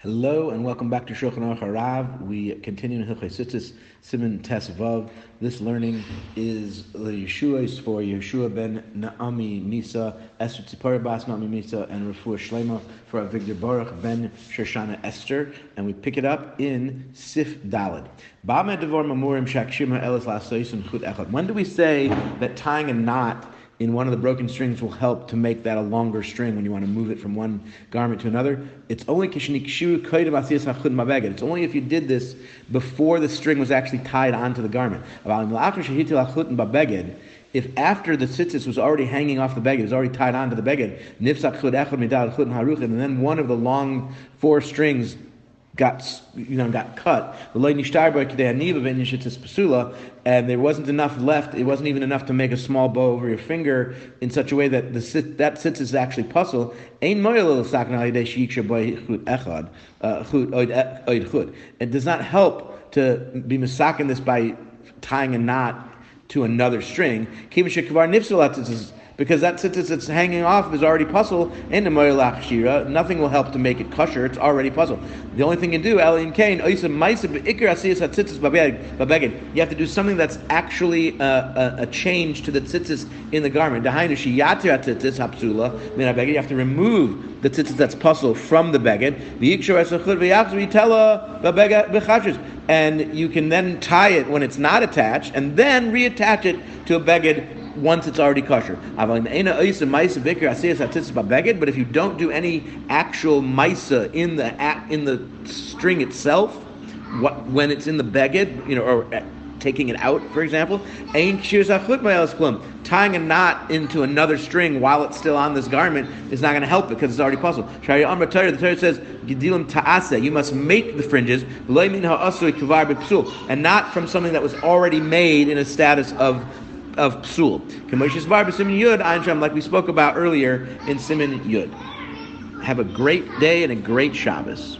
Hello and welcome back to Shulchan Aruch Harav. We continue in Hilchei Tzitzis Siman Tes. This learning is the Yeshua's for Yeshua ben Naami Misa, Esther Tzipora Bas Naami Misa, and Rafua Shlema for Avigdor Baruch ben Shoshana Esther. And we pick it up in S'if Dalet. When do we say that tying a knot in one of the broken strings will help to make that a longer string when you want to move it from one garment to another. It's only It's only if you did this before the string was actually tied onto the garment. If after the tzitzis was already hanging off the beged, it was already tied onto the beged, and then one of the long four strings got you know got cut. The leinish tayber today anivav in pasula, and there wasn't enough left. It wasn't even enough to make a small bow over your finger in such a way that the that tzitzis actually pasul. Uh, it does not help to be misakin this by tying a knot to another string because that tzitzis that's hanging off is already pasul in the shira. Nothing will help to make it kosher. It's already pasul. The only thing you do, hatzitzis, but beged, you have to do something that's actually a, a, a change to the tzitzis in the garment. You have to remove the tzitzis that's pasul from the beged. And you can then tie it when it's not attached, and then reattach it to a beged once it's already kosher. But if you don't do any actual maisa in the in the string itself, what, when it's in the beged, you know, or uh, taking it out, for example, tying a knot into another string while it's still on this garment is not going to help because it's already puzzled. The Torah says, you must make the fringes, and not from something that was already made in a status of of psul. Yud, like we spoke about earlier in Siman Yud. Have a great day and a great Shabbos.